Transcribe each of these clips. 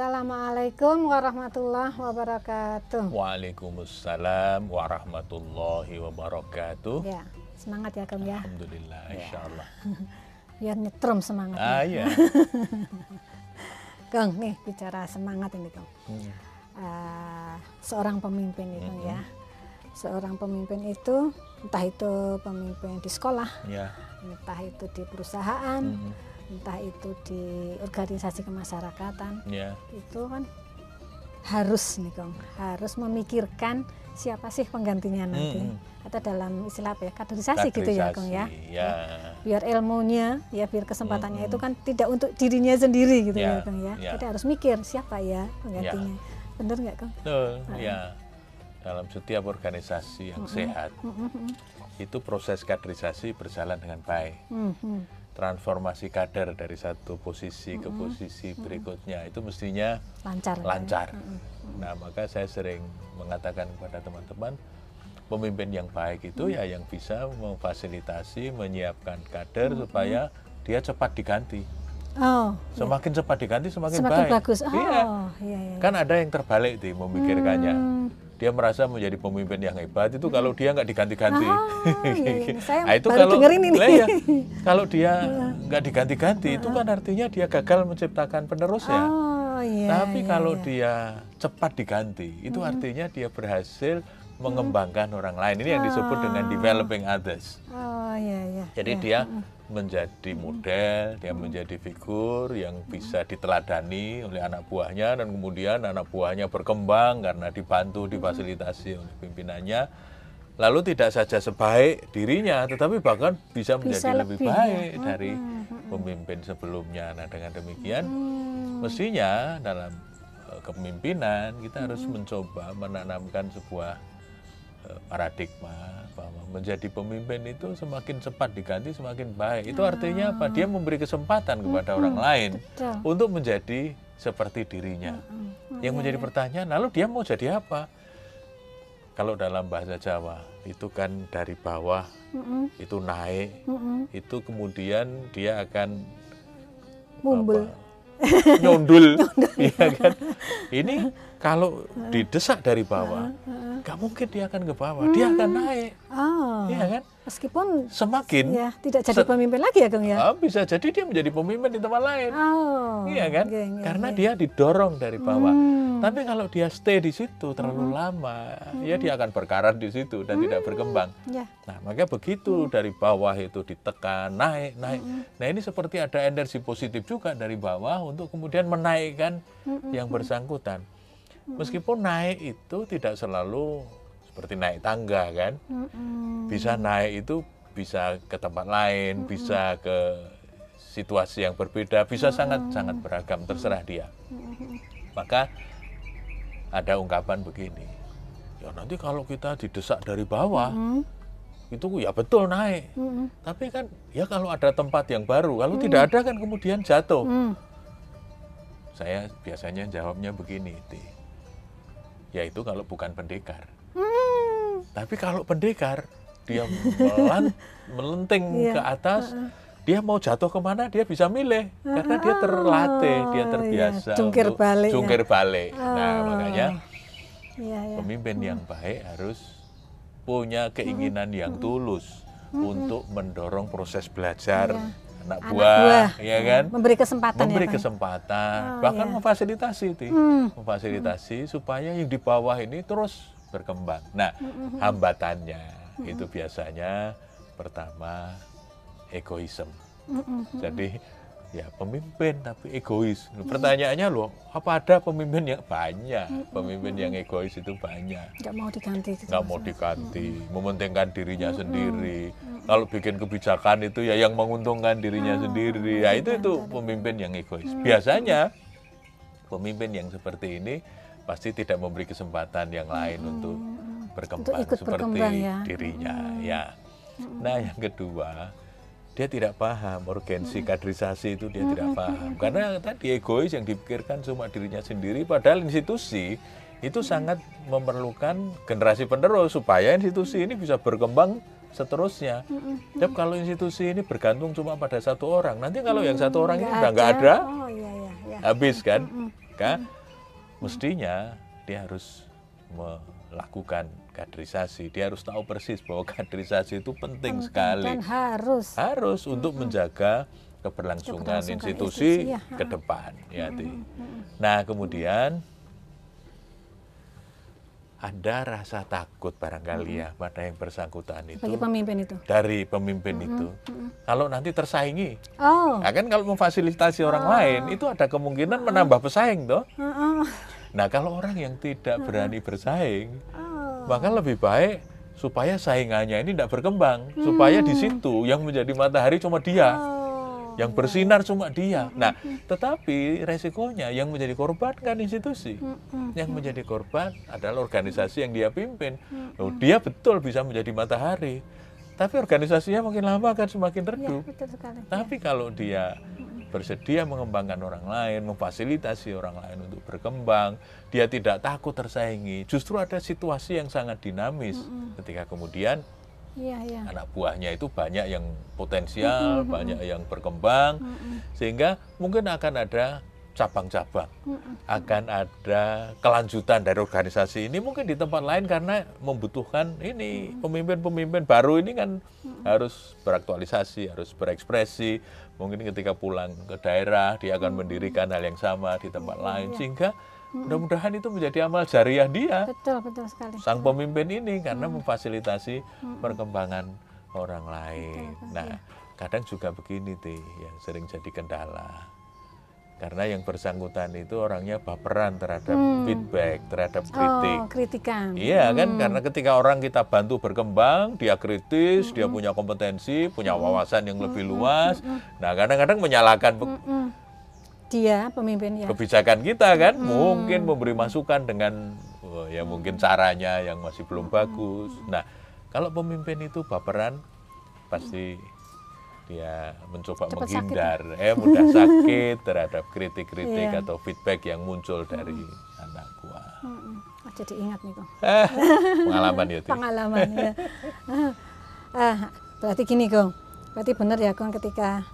Assalamualaikum warahmatullahi wabarakatuh. Waalaikumsalam warahmatullahi wabarakatuh. Ya, semangat ya Kang ya. Alhamdulillah, insya Allah. Biar nyetrum semangat. Ah iya. Kang, nih bicara semangat ini Kang. Hmm. Uh, seorang pemimpin itu ya. Seorang pemimpin itu entah itu pemimpin di sekolah, Ya. entah itu di perusahaan, Hmm. Entah itu di organisasi kemasyarakatan, Ya. itu kan harus nih Kang, harus memikirkan siapa sih penggantinya nanti. Hmm. Atau dalam istilah apa ya, kaderisasi, gitu ya Kang ya. Kaderisasi, Ya. Biar ilmunya, ya biar kesempatannya itu kan tidak untuk dirinya sendiri gitu ya, Ya, Kang ya. ya. Kita harus mikir siapa ya penggantinya. Bener nggak Kang? Betul, ya. Dalam setiap organisasi yang sehat, Mm-mm. itu proses kaderisasi berjalan dengan baik. Mhm. Transformasi kader dari satu posisi ke posisi berikutnya itu mestinya Lancar. Ya. lancar. Nah, maka saya sering mengatakan kepada teman-teman, pemimpin yang baik itu ya yang bisa memfasilitasi, menyiapkan kader supaya dia cepat diganti. Oh, Semakin cepat diganti semakin, semakin baik. bagus. Oh, Iya. iya, iya. Kan ada yang terbalik tuh memikirkannya. Hmm. Dia merasa menjadi pemimpin yang hebat itu kalau dia nggak diganti-ganti. Ah, iya, iya. Saya Nah, itu baru kalau dengerin ini. Lah iya. kalau dia nggak diganti-ganti itu kan artinya dia gagal menciptakan penerusnya. Oh, iya. Tapi iya, kalau iya. dia cepat diganti, itu artinya dia berhasil mengembangkan orang lain. Ini yang disebut dengan developing others. Oh, iya, iya. Jadi iya. dia menjadi model, dia menjadi figur yang bisa diteladani oleh anak buahnya dan kemudian anak buahnya berkembang karena dibantu, difasilitasi oleh pimpinannya. Lalu tidak saja sebaik dirinya, tetapi bahkan bisa menjadi Bisa lebih, lebih, ya. baik dari pemimpin sebelumnya. Nah, dengan demikian Hmm. mestinya dalam eh, kepemimpinan kita harus mencoba menanamkan sebuah paradigma bahwa menjadi pemimpin itu semakin cepat diganti semakin baik. Itu artinya apa? Dia memberi kesempatan kepada orang lain Betul. untuk menjadi seperti dirinya. Yang menjadi pertanyaan, lalu dia mau jadi apa? Kalau dalam bahasa Jawa itu kan dari bawah itu naik, itu kemudian dia akan Mumbul. apa, nyundul, Iya kan? Ini kalau didesak dari bawah, nggak mungkin dia akan ke bawah, dia akan naik, Oh, Iya kan? meskipun Semakin ya tidak jadi pemimpin lagi ya Kang ya. ah, bisa jadi dia menjadi pemimpin di tempat lain, Oh, iya kan? iya, iya, Karena iya. dia didorong dari bawah. Hmm. Tapi kalau dia stay di situ terlalu lama, ya dia akan berkarat di situ dan tidak berkembang. Ya. Nah, maka begitu dari bawah itu ditekan, naik, naik. Nah, ini seperti ada energi positif juga dari bawah untuk kemudian menaikkan yang bersangkutan. Meskipun naik itu tidak selalu seperti naik tangga kan. Mm-mm. Bisa naik itu bisa ke tempat lain, bisa ke situasi yang berbeda, bisa sangat-sangat beragam, terserah dia. Maka ada ungkapan begini. Ya nanti kalau kita didesak dari bawah, Mm, itu ya betul naik. mm, Tapi kan ya kalau ada tempat yang baru, kalau tidak ada kan kemudian jatuh. mm. Saya biasanya jawabnya begini, Ti. Yaitu kalau bukan pendekar. Tapi kalau pendekar, dia melan, melenting Iya, ke atas, dia mau jatuh ke mana dia bisa milih karena dia terlatih, dia iya. terbiasa Jungkir untuk balik ya. jungkir balik. Nah Oh. makanya Iya, ya. pemimpin yang baik harus punya keinginan yang tulus untuk mendorong proses belajar Iya. anak Anak buah, ya kan? Memberi kesempatan Memberi ya Kang. kesempatan, Oh, bahkan iya. memfasilitasi, Ti. Hmm. memfasilitasi supaya yang di bawah ini terus berkembang. Nah, hambatannya itu biasanya pertama egoisme. Mm-mm. Jadi ya pemimpin tapi egois. Pertanyaannya loh, apa ada pemimpin yang banyak? Pemimpin yang egois itu banyak. Nggak mau diganti gitu. Nggak mau diganti, mementingkan dirinya sendiri. Kalau bikin kebijakan itu ya yang menguntungkan dirinya sendiri. Ya itu itu pemimpin yang egois. Biasanya pemimpin yang seperti ini pasti tidak memberi kesempatan yang lain untuk berkembang ikut seperti berkembang ya. dirinya. Ya. Nah yang kedua dia tidak paham urgensi kaderisasi itu dia tidak paham karena tadi egois yang dipikirkan cuma dirinya sendiri padahal institusi itu sangat memerlukan generasi penerus supaya institusi ini bisa berkembang seterusnya. Tapi kalau institusi ini bergantung cuma pada satu orang, nanti kalau yang satu orang ini udah nggak ada, Oh iya iya iya. habis kan? maka mestinya dia harus melakukan kaderisasi. Dia harus tahu persis bahwa kaderisasi itu penting, sekali. Dan harus. Harus untuk menjaga keberlangsungan, Keberlangsungan institusi institusi, ya. ke depan. Ya, Ti. Nah, kemudian ada rasa takut barangkali ya pada yang bersangkutan itu Bagi pemimpin itu. dari pemimpin itu. Kalau nanti tersaingi, Oh. nah kan kalau memfasilitasi orang lain itu ada kemungkinan menambah pesaing toh. Heeh. Nah, kalau orang yang tidak berani bersaing, Oh. maka lebih baik supaya saingannya ini tidak berkembang, supaya di situ yang menjadi matahari cuma dia, Oh. Yang bersinar cuma dia. Nah, tetapi resikonya yang menjadi korban kan institusi, yang menjadi korban adalah organisasi yang dia pimpin. Loh, dia betul bisa menjadi matahari, tapi organisasinya makin lama akan semakin Ya, redup. sekali. Tapi kalau dia bersedia mengembangkan orang lain, memfasilitasi orang lain untuk berkembang, dia tidak takut tersaingi. Justru ada situasi yang sangat dinamis ketika kemudian Iya, iya. anak buahnya itu banyak yang potensial, banyak yang berkembang, sehingga mungkin akan ada cabang-cabang, akan ada kelanjutan dari organisasi ini mungkin di tempat lain karena membutuhkan ini pemimpin-pemimpin baru ini kan harus beraktualisasi, harus berekspresi. Mungkin ketika pulang ke daerah dia akan mendirikan hal yang sama di tempat lain sehingga mudah-mudahan itu menjadi amal jariah dia Betul, betul sekali. sang pemimpin ini karena memfasilitasi perkembangan orang lain. Nah, kadang juga begini tih yang sering jadi kendala. Karena yang bersangkutan itu orangnya baperan terhadap feedback, terhadap kritik. Oh, kritikan. Iya kan, karena ketika orang kita bantu berkembang, dia kritis, dia punya kompetensi, punya wawasan yang lebih luas. Nah, kadang-kadang menyalahkan Mm-mm. Dia pemimpin ya. kebijakan kita kan mungkin memberi masukan dengan oh, ya mungkin caranya yang masih belum bagus. Nah, kalau pemimpin itu baperan pasti dia mencoba Cepat menghindar, eh mudah sakit terhadap kritik-kritik Iya. atau feedback yang muncul dari anak buah. Mm-mm. Oh, jadi ingat nih kok. Pengalaman ya. Pengalaman ya. ah, berarti gini kong. Berarti benar ya kong ketika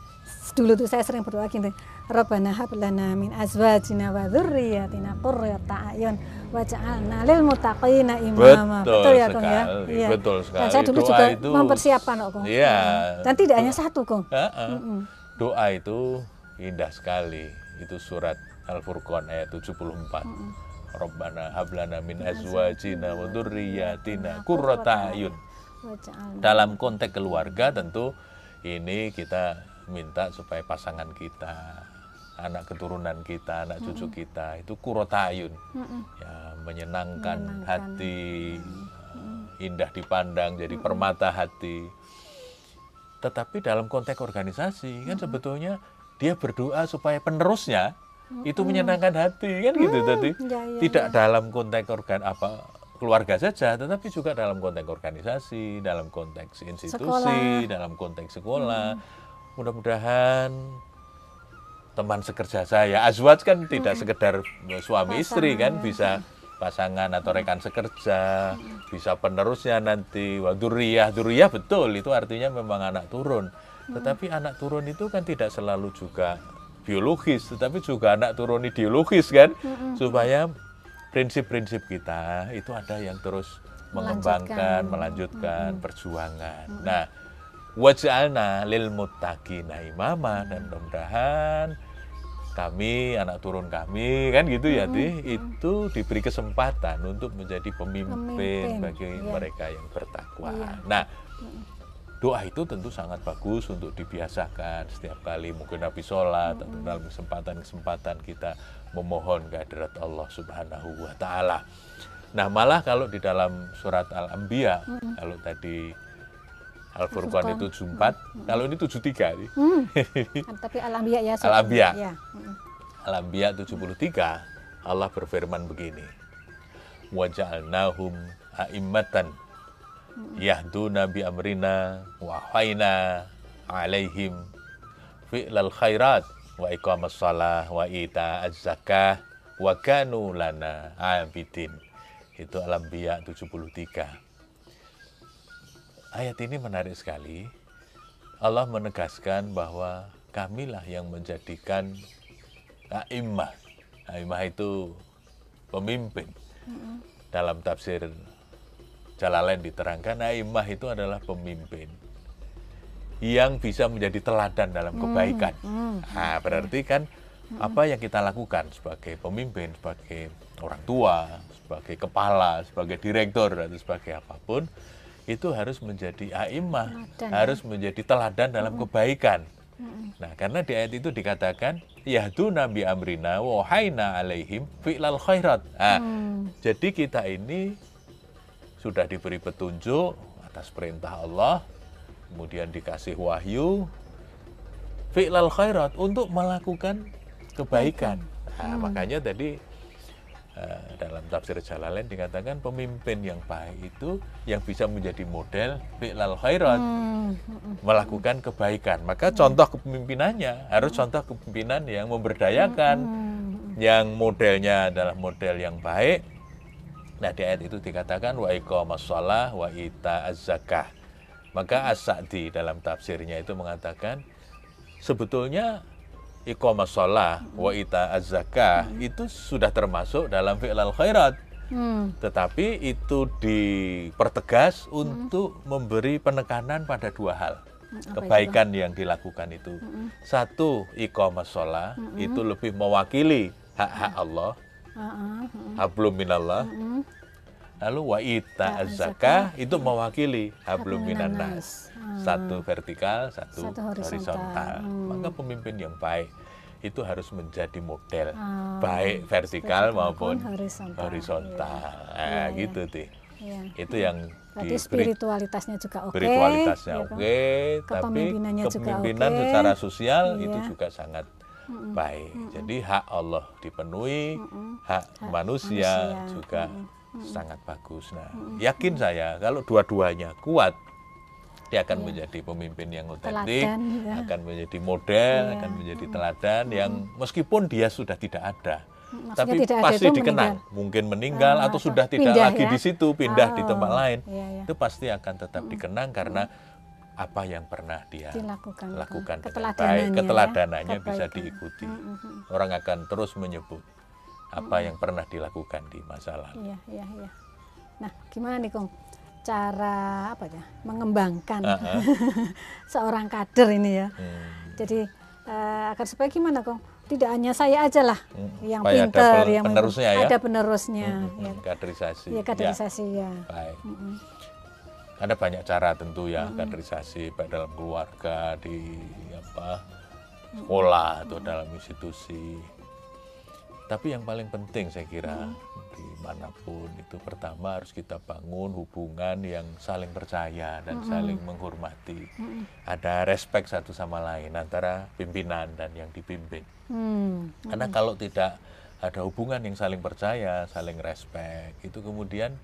dulu tuh saya sering berdoa gini. Rabbana hab lana min azwajina wa dzurriyyatina qurrata a'yun waj'alna lil muttaqina imama. Betul ya kong ya. sekali, betul sekali. Dan saya dulu Doa juga itu- mempersiapkan kok kong. Iya. Dan tidak hanya satu kong. Heeh. Doa itu indah sekali. Itu surat Al-Furqan ayat 74. Rabbana hablana min azwajina wa dzurriyyatina qurrata a'yun. Dalam konteks keluarga tentu ini kita minta supaya pasangan kita, anak keturunan kita, anak cucu kita itu qurrata a'yun. Ya, menyenangkan, hati, indah dipandang, jadi permata hati. Tetapi dalam konteks organisasi kan sebetulnya dia berdoa supaya penerusnya itu menyenangkan hati kan gitu tadi. ya, ya, Tidak dalam konteks organ apa keluarga saja, tetapi juga dalam konteks organisasi, dalam konteks institusi, Sekolah. dalam konteks sekolah. Mudah-mudahan teman sekerja saya, azwaj kan tidak sekedar suami istri kan, bisa pasangan atau rekan sekerja, bisa penerusnya nanti. Wah, duriyah, betul, itu artinya memang anak turun. Tetapi anak turun itu kan tidak selalu juga biologis, tetapi juga anak turun ideologis kan, supaya prinsip-prinsip kita itu ada yang terus mengembangkan, melanjutkan. perjuangan. Nah, waj'alna lil muttaqina imama dan mudah-mudahan kami anak turun kami kan gitu ya Ti, itu diberi kesempatan untuk menjadi pemimpin, Pemimpin, bagi iya. mereka yang bertakwa. Nah, doa itu tentu sangat bagus untuk dibiasakan setiap kali mungkin habis sholat atau dalam kesempatan-kesempatan kita memohon kehadirat Allah Subhanahu wa taala. Nah, malah kalau di dalam surat Al-Anbiya kalau tadi Al-Furqan itu 74, kalau ini 73 nih. Hmm. Tapi alamiah ya. Alamiah. Ya. Al-Anbiya 73 Allah berfirman begini. Waja'alnahum a'immatan yahduna bi amrina wa hayna alaihim fi'lal khairat wa iqamas salah wa ita zakah wa kanu lana abidin. Itu Al-Anbiya 73. Ayat ini menarik sekali. Allah menegaskan bahwa kamilah yang menjadikan a'immah Aimah itu pemimpin. Dalam tafsir Jalalain diterangkan Aimah itu adalah pemimpin yang bisa menjadi teladan dalam kebaikan. Nah, berarti kan apa yang kita lakukan sebagai pemimpin, sebagai orang tua, sebagai kepala, sebagai direktur atau sebagai apa pun itu harus menjadi aimah, Teladan, harus menjadi teladan dalam kebaikan. Nah, karena di ayat itu dikatakan yahdu nabi amrina wahaina alaihim fi'lal khairat. Nah, Hmm. jadi kita ini sudah diberi petunjuk atas perintah Allah, kemudian dikasih wahyu fi'lal khairat untuk melakukan kebaikan. Nah, makanya tadi dalam tafsir Jalalain dikatakan pemimpin yang baik itu yang bisa menjadi model fi'lal khairat, Hmm. Hmm. melakukan kebaikan. Maka contoh kepemimpinannya harus contoh kepemimpinan yang memberdayakan, Hmm. yang modelnya adalah model yang baik. Nah di ayat itu dikatakan wa iqamas shalah wa ita zakah. Maka As-Sa'di dalam tafsirnya itu mengatakan sebetulnya iqamas shalah wa ita zakah itu sudah termasuk dalam fi'lal khairat. Hmm. Tetapi itu dipertegas untuk memberi penekanan pada dua hal. apa Kebaikan yang dilakukan itu. Satu, iqamas sholat, itu lebih mewakili hak-hak Allah, Ah, ah, ah. hablum minallah. Hmm. Lalu wa ita zakah itu mewakili hablum Hablum minan minannas. Satu vertikal, satu, Satu horizontal. horizontal. Hmm. Maka pemimpin yang baik itu harus menjadi model Ah, baik vertikal maupun horizontal. horizontal. Iya, Nah, iya. gitu deh. Iya. Itu yang Berarti spiritualitasnya juga oke. spiritualitasnya ya oke, tapi Kepemimpinannya juga kepemimpinan oke. secara sosial Iya. itu juga sangat baik. Jadi hak Allah dipenuhi, hak, manusia, manusia. juga sangat bagus. Nah, yakin saya kalau dua-duanya kuat, dia akan menjadi pemimpin yang otentik, ya. akan menjadi model, Iya. akan menjadi teladan yang meskipun dia sudah tidak ada. Maksudnya Tapi tidak ada pasti itu dikenang, meninggal. mungkin meninggal Ah, atau sudah tidak pindah lagi ya? di situ, pindah di Oh, tempat lain iya, iya. itu pasti akan tetap dikenang karena apa yang pernah dia Dilakukan, lakukan dengan keteladanannya baik, ya, keteladanannya bisa kebaikan. diikuti. Mm, mm, mm. Orang akan terus menyebut apa yang pernah dilakukan di masa lalu. Iya, iya, iya. Nah, gimana nih, Kong? Cara apa ya? Mengembangkan Ah, seorang kader ini ya. Hmm. Jadi eh, agar supaya gimana, Kong? Tidak hanya saya aja lah Hmm, yang supaya ada pinter, pel- yang penerusnya ya. ada penerusnya. Hmm, ya. hmm, kaderisasi. Ya, kaderisasi ya. Baik. Mm-mm. Ada banyak cara tentu ya kaderisasi baik dalam keluarga, di apa sekolah atau dalam institusi. Tapi yang paling penting saya kira di mana pun itu pertama harus kita bangun hubungan yang saling percaya dan saling menghormati. Ada respect satu sama lain antara pimpinan dan yang dipimpin. Hmm. Karena kalau tidak ada hubungan yang saling percaya, saling respect, itu kemudian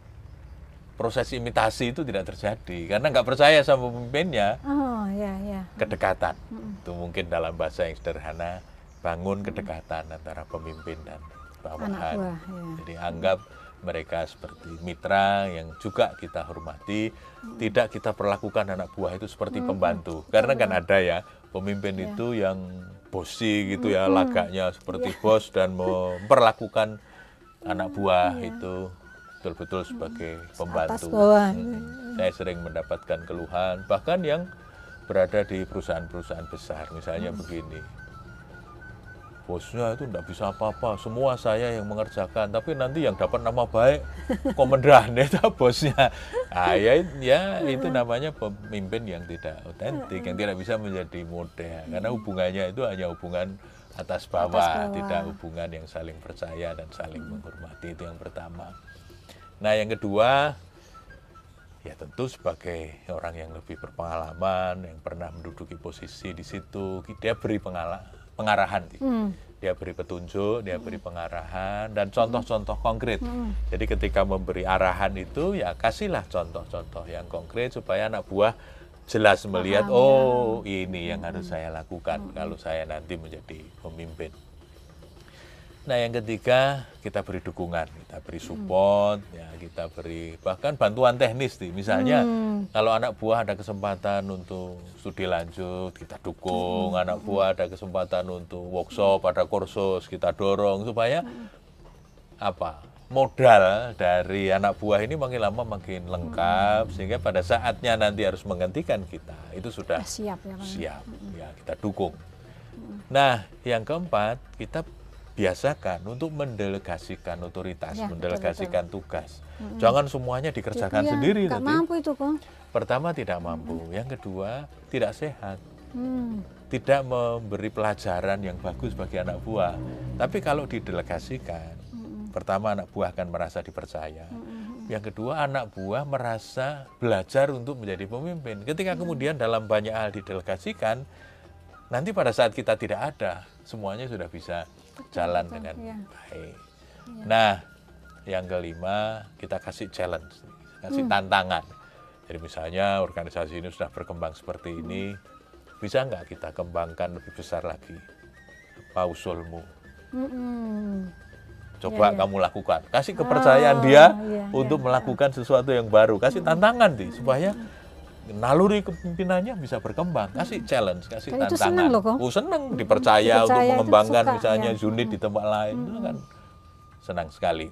proses imitasi itu tidak terjadi karena nggak percaya sama pemimpinnya Oh, ya, ya. kedekatan itu mungkin dalam bahasa yang sederhana bangun kedekatan antara pemimpin dan bawahan. Anak buah, ya. jadi anggap mereka seperti mitra yang juga kita hormati. Tidak kita perlakukan anak buah itu seperti pembantu. Karena kan ada ya pemimpin itu yang bosi gitu ya lagaknya seperti bos dan memperlakukan anak buah itu betul-betul sebagai pembantu. bawah. Hmm. Saya sering mendapatkan keluhan, bahkan yang berada di perusahaan-perusahaan besar, misalnya begini. Bosnya itu tidak bisa apa-apa, semua saya yang mengerjakan, tapi nanti yang dapat nama baik komandan itu bosnya. Nah, ya, ya itu namanya pemimpin yang tidak otentik, yang tidak bisa menjadi model, karena hubungannya itu hanya hubungan atas bawah, bawah. tidak hubungan yang saling percaya dan saling menghormati. Itu yang pertama. Nah, yang kedua, ya tentu sebagai orang yang lebih berpengalaman, yang pernah menduduki posisi di situ, dia beri pengala- pengarahan, Hmm. dia beri petunjuk, dia beri pengarahan dan contoh-contoh konkret. Jadi ketika memberi arahan itu, ya kasihlah contoh-contoh yang konkret supaya anak buah jelas melihat, oh ini yang harus saya lakukan kalau saya nanti menjadi pemimpin. Nah, yang ketiga kita beri dukungan, kita beri support, ya kita beri bahkan bantuan teknis nih. Misalnya Hmm. kalau anak buah ada kesempatan untuk studi lanjut, kita dukung. Anak buah ada kesempatan untuk workshop, ada kursus, kita dorong supaya apa? Modal dari anak buah ini makin lama makin lengkap sehingga pada saatnya nanti harus menggantikan kita itu sudah Ah, siap ya siap ya kita dukung. Nah, yang keempat kita biasakan untuk mendelegasikan otoritas, Ya, betul, mendelegasikan tugas. Jangan semuanya dikerjakan Iya, sendiri nggak nanti. mampu itu kok. Pertama tidak mampu, yang kedua tidak sehat, Hmm. tidak memberi pelajaran yang bagus bagi anak buah. Tapi kalau didelegasikan, pertama anak buah akan merasa dipercaya. Yang kedua anak buah merasa belajar untuk menjadi pemimpin. Ketika kemudian dalam banyak hal didelegasikan, nanti pada saat kita tidak ada, semuanya sudah bisa jalan betul, dengan iya. baik. Nah, yang kelima kita kasih challenge, kasih tantangan. Jadi misalnya organisasi ini sudah berkembang seperti ini, bisa nggak kita kembangkan lebih besar lagi? Apa usulmu? Mm-mm. Coba Iya, iya. kamu lakukan. Kasih kepercayaan Oh, dia iya, untuk iya. melakukan sesuatu yang baru. Kasih tantangan nih supaya naluri kepemimpinannya bisa berkembang. Kasih challenge, kasih Dan itu tantangan. senang loh, kok. Oh, senang dipercaya, Dipercaya untuk itu mengembangkan suka, misalnya ya. unit di tempat lain. Itu kan senang sekali.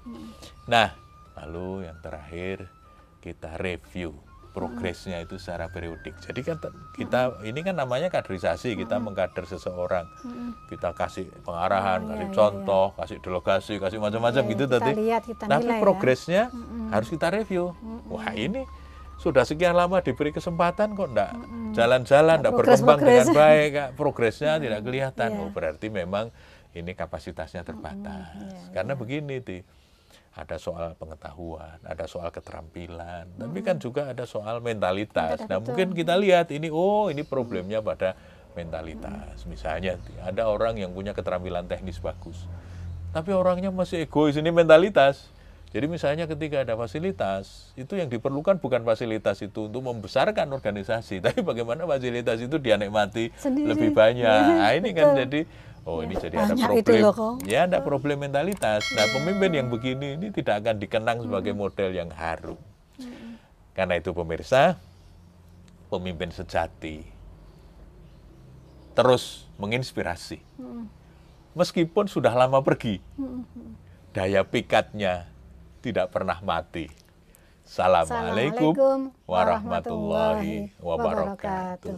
Nah, lalu yang terakhir kita review progresnya itu secara periodik. Jadi kan kita ini kan namanya kaderisasi, kita mengkader seseorang. Kita kasih pengarahan, Oh, iya, kasih iya, contoh, kasih delegasi, kasih macam-macam Iya, gitu tadi. lihat, kita Tapi nilai ya. progresnya harus kita review. Wah, ini sudah sekian lama diberi kesempatan kok enggak jalan-jalan, enggak progres- berkembang dengan progres. baik, Kak. progresnya tidak kelihatan. Iya. Oh, berarti memang ini kapasitasnya terbatas. iya, Karena begini, Ti. Ada soal pengetahuan, ada soal keterampilan, tapi kan juga ada soal mentalitas. Nah, betul. mungkin kita lihat ini, oh ini problemnya pada mentalitas. Misalnya, ada orang yang punya keterampilan teknis bagus, tapi orangnya masih egois, ini mentalitas. Jadi misalnya ketika ada fasilitas, itu yang diperlukan bukan fasilitas itu untuk membesarkan organisasi, tapi bagaimana fasilitas itu dia nikmati Sendiri. lebih banyak. Iya, Nah, ini kan jadi oh ini jadi ada problem. loh. Ya, ada problem mentalitas. Nah, pemimpin yang begini ini tidak akan dikenang sebagai model yang harum. Karena itu pemirsa, pemimpin sejati terus menginspirasi. Meskipun sudah lama pergi, daya pikatnya tidak pernah mati. Assalamualaikum warahmatullahi wabarakatuh.